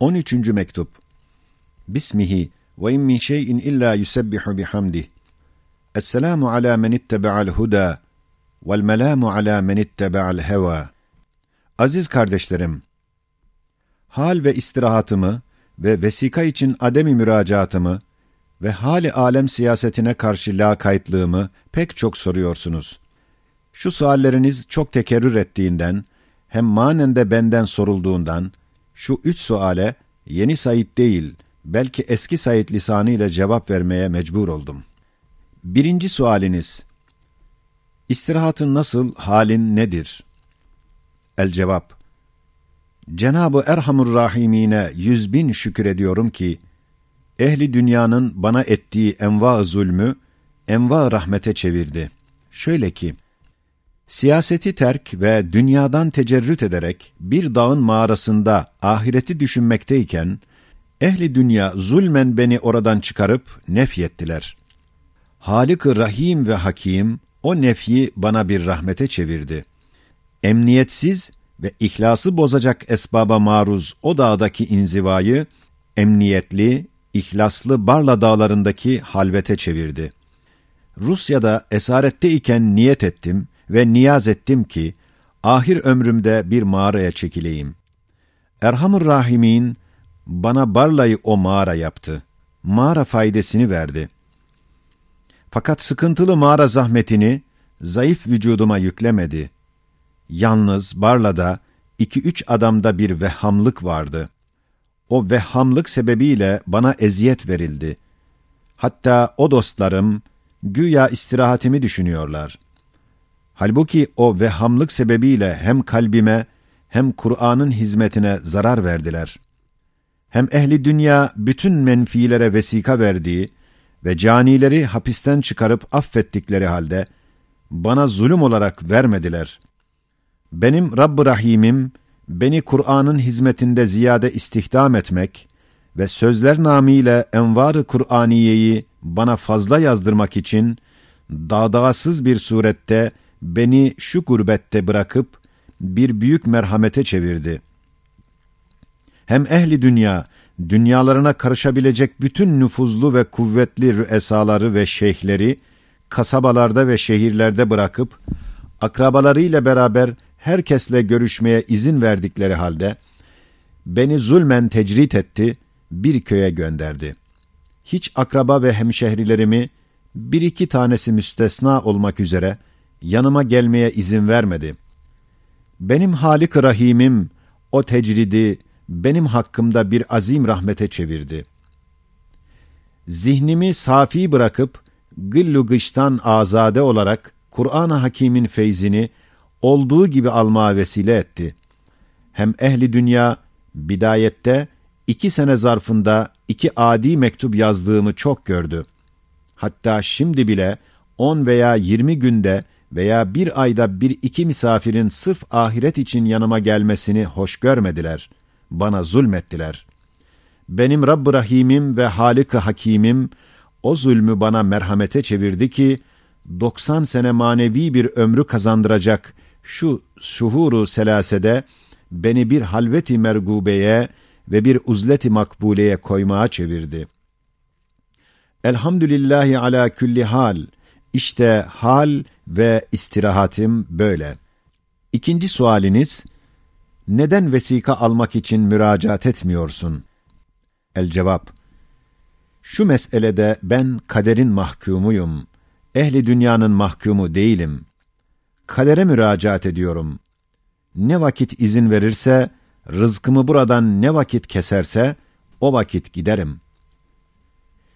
13. mektup. Bismihi ve in min şeyin illa yusebbihu bihamdih. Esselamu ala men ittebe'al huda vel melamu ala men ittebe'al heva. Aziz kardeşlerim, hal ve istirahatımı ve vesika için ademi müracaatımı ve hali alem siyasetine karşı lakaytlığımı pek çok soruyorsunuz. Şu sualleriniz çok tekerrür ettiğinden, hem manen de benden sorulduğundan, şu üç suale yeni Said değil, belki eski Said lisanı ile cevap vermeye mecbur oldum. Birinci sualiniz, İstirahatın nasıl, halin nedir? El cevap, Cenab-ı Erhamur Rahimine yüz bin şükür ediyorum ki, ehli dünyanın bana ettiği enva zulmü, enva rahmete çevirdi. Şöyle ki, siyaseti terk ve dünyadan tecerrüt ederek bir dağın mağarasında ahireti düşünmekteyken, ehli dünya zulmen beni oradan çıkarıp nefyettiler. Halık-ı Rahim ve Hakim, o nefyi bana bir rahmete çevirdi. Emniyetsiz ve ihlası bozacak esbaba maruz o dağdaki inzivayı, emniyetli, ihlaslı Barla dağlarındaki halvete çevirdi. Rusya'da esarette iken niyet ettim ve niyaz ettim ki, ahir ömrümde bir mağaraya çekileyim. Erhamur Rahimin bana Barla'yı o mağara yaptı. Mağara faydasını verdi. Fakat sıkıntılı mağara zahmetini zayıf vücuduma yüklemedi. Yalnız Barla'da iki üç adamda bir vehamlık vardı. O vehamlık sebebiyle bana eziyet verildi. Hatta o dostlarım güya istirahatimi düşünüyorlar. Halbuki o vehamlık sebebiyle hem kalbime hem Kur'an'ın hizmetine zarar verdiler. Hem ehli dünya bütün menfilere vesika verdiği ve canileri hapisten çıkarıp affettikleri halde bana zulüm olarak vermediler. Benim Rabb-ı Rahim'im beni Kur'an'ın hizmetinde ziyade istihdam etmek ve sözler namiyle envar-ı Kur'aniyeyi bana fazla yazdırmak için dağdağsız bir surette beni şu gurbette bırakıp bir büyük merhamete çevirdi. Hem ehli dünya, dünyalarına karışabilecek bütün nüfuzlu ve kuvvetli rüesaları ve şeyhleri, kasabalarda ve şehirlerde bırakıp, akrabalarıyla beraber herkesle görüşmeye izin verdikleri halde, beni zulmen tecrit etti, bir köye gönderdi. Hiç akraba ve hemşehrilerimi, bir iki tanesi müstesna olmak üzere, yanıma gelmeye izin vermedi. Benim Halik Rahim'im, o tecridi, benim hakkımda bir azim rahmete çevirdi. Zihnimi safi bırakıp, gıllu gıştan azade olarak, Kur'an-ı Hakîm'in feyzini, olduğu gibi almaya vesile etti. Hem ehli dünya bidayette iki sene zarfında iki adi mektup yazdığımı çok gördü. Hatta şimdi bile on veya yirmi günde veya bir ayda bir iki misafirin sırf ahiret için yanıma gelmesini hoş görmediler. Bana zulmettiler. Benim Rabb-ı Rahim'im ve Halik-ı Hakim'im o zulmü bana merhamete çevirdi ki, 90 sene manevi bir ömrü kazandıracak şu şuhuru selasede beni bir halveti mergubeye ve bir uzleti makbuleye koymaya çevirdi. Elhamdülillahi ala külli hal. İşte hal ve istirahatim böyle. İkinci sualiniz, neden vesika almak için müracaat etmiyorsun? El cevap, şu meselede ben kaderin mahkumuyum. Ehli dünyanın mahkumu değilim kadere müracaat ediyorum. Ne vakit izin verirse, rızkımı buradan ne vakit keserse, o vakit giderim.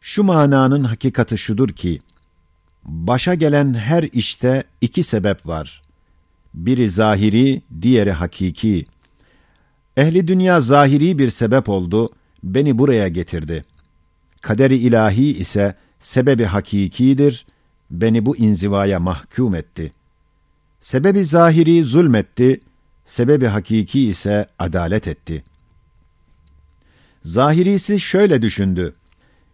Şu mananın hakikati şudur ki, başa gelen her işte iki sebep var. Biri zahiri, diğeri hakiki. Ehli dünya zahiri bir sebep oldu, beni buraya getirdi. Kaderi ilahi ise sebebi hakikidir, beni bu inzivaya mahkum etti.'' Sebebi zahiri zulmetti, sebebi hakiki ise adalet etti. Zahirisi şöyle düşündü.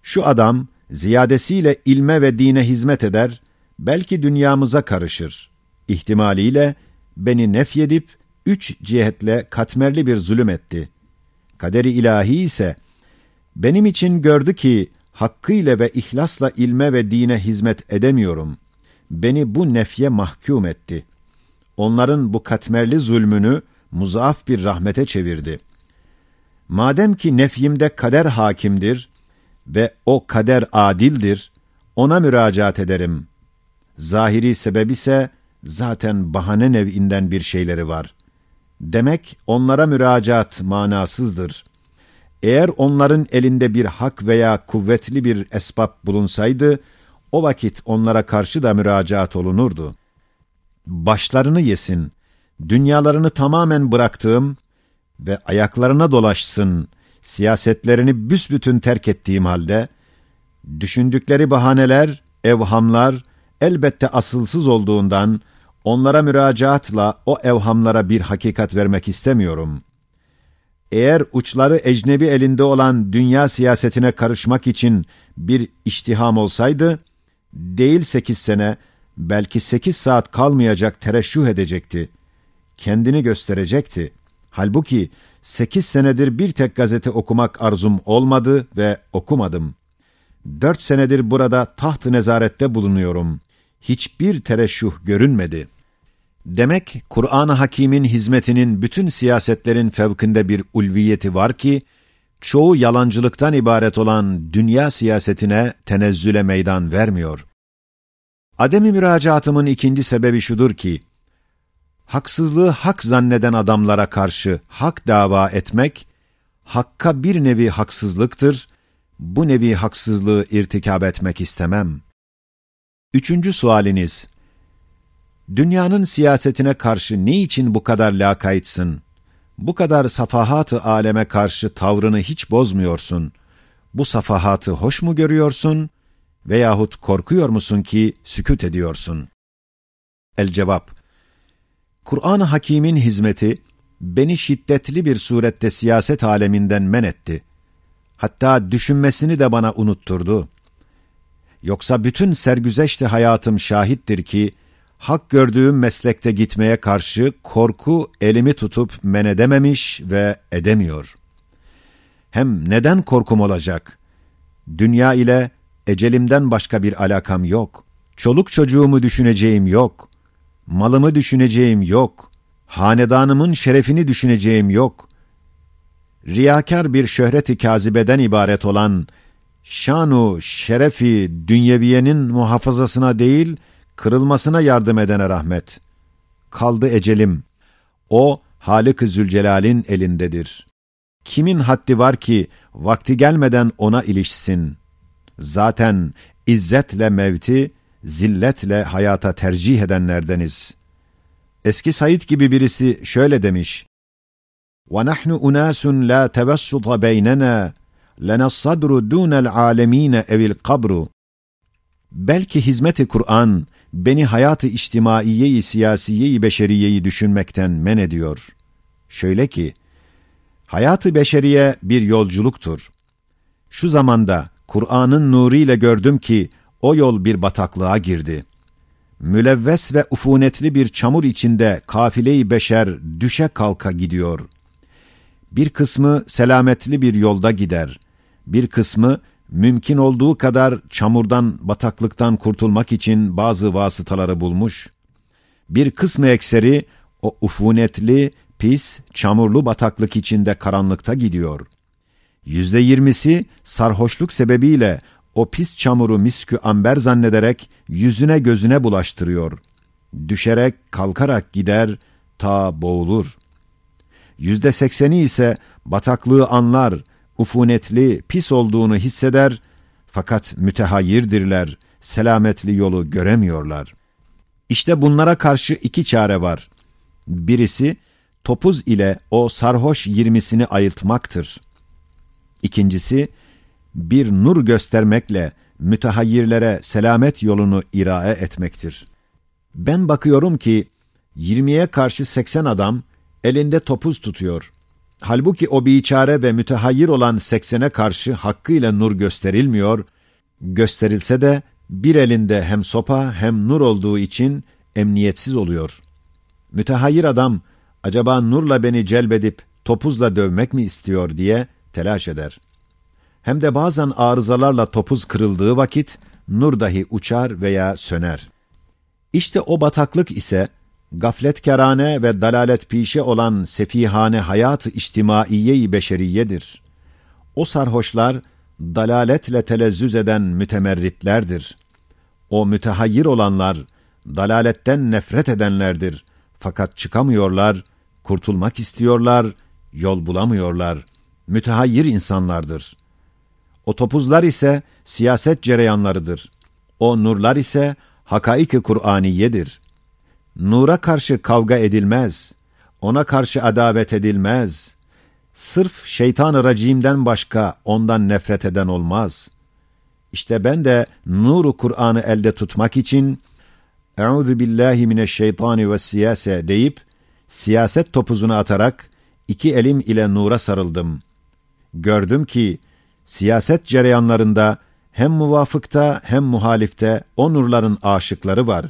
Şu adam ziyadesiyle ilme ve dine hizmet eder, belki dünyamıza karışır. İhtimaliyle beni nefyedip üç cihetle katmerli bir zulüm etti. Kaderi ilahi ise benim için gördü ki hakkıyla ve ihlasla ilme ve dine hizmet edemiyorum. Beni bu nefye mahkum etti. Onların bu katmerli zulmünü muzaaf bir rahmete çevirdi. Madem ki nefyimde kader hakimdir ve o kader adildir, ona müracaat ederim. Zahiri sebep ise zaten bahane nev'inden bir şeyleri var. Demek onlara müracaat manasızdır. Eğer onların elinde bir hak veya kuvvetli bir esbab bulunsaydı, o vakit onlara karşı da müracaat olunurdu. Başlarını yesin, dünyalarını tamamen bıraktığım ve ayaklarına dolaşsın, siyasetlerini büsbütün terk ettiğim halde, düşündükleri bahaneler, evhamlar, elbette asılsız olduğundan, onlara müracaatla o evhamlara bir hakikat vermek istemiyorum. Eğer uçları ecnebi elinde olan dünya siyasetine karışmak için bir iştiham olsaydı, değil sekiz sene, belki sekiz saat kalmayacak tereşüh edecekti. Kendini gösterecekti. Halbuki sekiz senedir bir tek gazete okumak arzum olmadı ve okumadım. Dört senedir burada taht-ı nezarette bulunuyorum. Hiçbir tereşüh görünmedi. Demek Kur'an-ı Hakîm'in hizmetinin bütün siyasetlerin fevkinde bir ulviyeti var ki, çoğu yalancılıktan ibaret olan dünya siyasetine tenezzüle meydan vermiyor. Ademi müracaatımın ikinci sebebi şudur ki, haksızlığı hak zanneden adamlara karşı hak dava etmek, hakka bir nevi haksızlıktır, bu nevi haksızlığı irtikab etmek istemem. Üçüncü sualiniz, dünyanın siyasetine karşı ne için bu kadar lakaytsın? Bu kadar safahat-ı aleme karşı tavrını hiç bozmuyorsun. Bu safahatı hoş mu görüyorsun veyahut korkuyor musun ki sükut ediyorsun? El cevap Kur'an-ı Hakîm'in hizmeti beni şiddetli bir surette siyaset aleminden men etti. Hatta düşünmesini de bana unutturdu. Yoksa bütün sergüzeşti hayatım şahittir ki, hak gördüğüm meslekte gitmeye karşı korku elimi tutup men edememiş ve edemiyor. Hem neden korkum olacak? Dünya ile ecelimden başka bir alakam yok. Çoluk çocuğumu düşüneceğim yok. Malımı düşüneceğim yok. Hanedanımın şerefini düşüneceğim yok. Riyakar bir şöhreti kazibeden ibaret olan şanu şerefi dünyeviyenin muhafazasına değil, kırılmasına yardım edene rahmet. Kaldı ecelim. O, Halik-i Zülcelal'in elindedir. Kimin haddi var ki, vakti gelmeden ona ilişsin. Zaten izzetle mevti, zilletle hayata tercih edenlerdeniz. Eski Said gibi birisi şöyle demiş. وَنَحْنُ اُنَاسٌ لَا تَوَسُّطَ بَيْنَنَا لَنَا الصَّدْرُ دُونَ الْعَالَم۪ينَ اَوِ الْقَبْرُ Belki hizmeti Kur'an, beni hayatı içtimaiyeyi, siyasiyeyi, beşeriyeyi düşünmekten men ediyor. Şöyle ki, hayatı beşeriye bir yolculuktur. Şu zamanda Kur'an'ın nuruyla gördüm ki, o yol bir bataklığa girdi. Mülevves ve ufunetli bir çamur içinde kafile-i beşer düşe kalka gidiyor. Bir kısmı selametli bir yolda gider. Bir kısmı mümkün olduğu kadar çamurdan, bataklıktan kurtulmak için bazı vasıtaları bulmuş. Bir kısmı ekseri o ufunetli, pis, çamurlu bataklık içinde karanlıkta gidiyor. Yüzde yirmisi sarhoşluk sebebiyle o pis çamuru miskü amber zannederek yüzüne gözüne bulaştırıyor. Düşerek, kalkarak gider, ta boğulur. Yüzde sekseni ise bataklığı anlar, ufunetli, pis olduğunu hisseder, fakat mütehayyirdirler, selametli yolu göremiyorlar. İşte bunlara karşı iki çare var. Birisi, topuz ile o sarhoş yirmisini ayıltmaktır. İkincisi, bir nur göstermekle mütehayyirlere selamet yolunu irae etmektir. Ben bakıyorum ki, yirmiye karşı seksen adam elinde topuz tutuyor. Halbuki o biçare ve mütehayyir olan seksene karşı hakkıyla nur gösterilmiyor, gösterilse de bir elinde hem sopa hem nur olduğu için emniyetsiz oluyor. Mütehayyir adam, acaba nurla beni celbedip topuzla dövmek mi istiyor diye telaş eder. Hem de bazen arızalarla topuz kırıldığı vakit nur dahi uçar veya söner. İşte o bataklık ise gafletkarane ve dalalet pişe olan sefihane hayat-ı beşeriyedir. O sarhoşlar dalaletle telezzüz eden mütemerritlerdir. O mütehayyir olanlar dalaletten nefret edenlerdir. Fakat çıkamıyorlar, kurtulmak istiyorlar, yol bulamıyorlar. Mütehayyir insanlardır. O topuzlar ise siyaset cereyanlarıdır. O nurlar ise hakaik-i Kur'aniyedir. Nura karşı kavga edilmez. Ona karşı adavet edilmez. Sırf şeytan-ı racimden başka ondan nefret eden olmaz. İşte ben de nuru Kur'an'ı elde tutmak için Euzu billahi mineşşeytani ve siyase deyip siyaset topuzunu atarak iki elim ile nura sarıldım. Gördüm ki siyaset cereyanlarında hem muvafıkta hem muhalifte o nurların aşıkları var.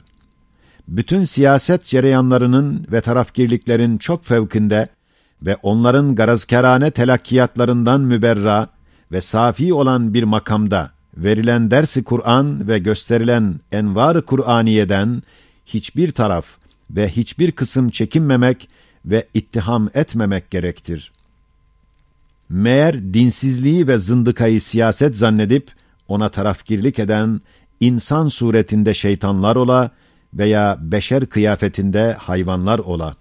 Bütün siyaset cereyanlarının ve tarafgirliklerin çok fevkinde ve onların garazkerane telakkiyatlarından müberra ve safi olan bir makamda verilen dersi Kur'an ve gösterilen envar-ı Kur'aniye'den hiçbir taraf ve hiçbir kısım çekinmemek ve ittiham etmemek gerektir. Meğer dinsizliği ve zındıkayı siyaset zannedip ona tarafgirlik eden insan suretinde şeytanlar ola veya beşer kıyafetinde hayvanlar ola.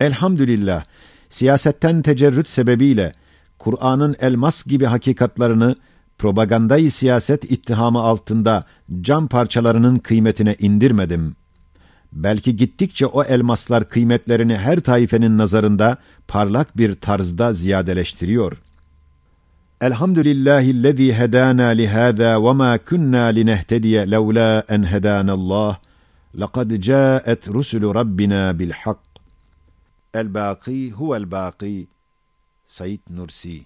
Elhamdülillah, siyasetten tecerrüt sebebiyle Kur'an'ın elmas gibi hakikatlarını propagandayı siyaset ittihamı altında cam parçalarının kıymetine indirmedim. Belki gittikçe o elmaslar kıymetlerini her taifenin nazarında parlak bir tarzda ziyadeleştiriyor. Elhamdülillahillezî hedâna lihâzâ ve mâ kunnâ linehtediye levlâ en hedânallâh. لقد جاءت رسل ربنا بالحق الباقي هو الباقي Said Nursi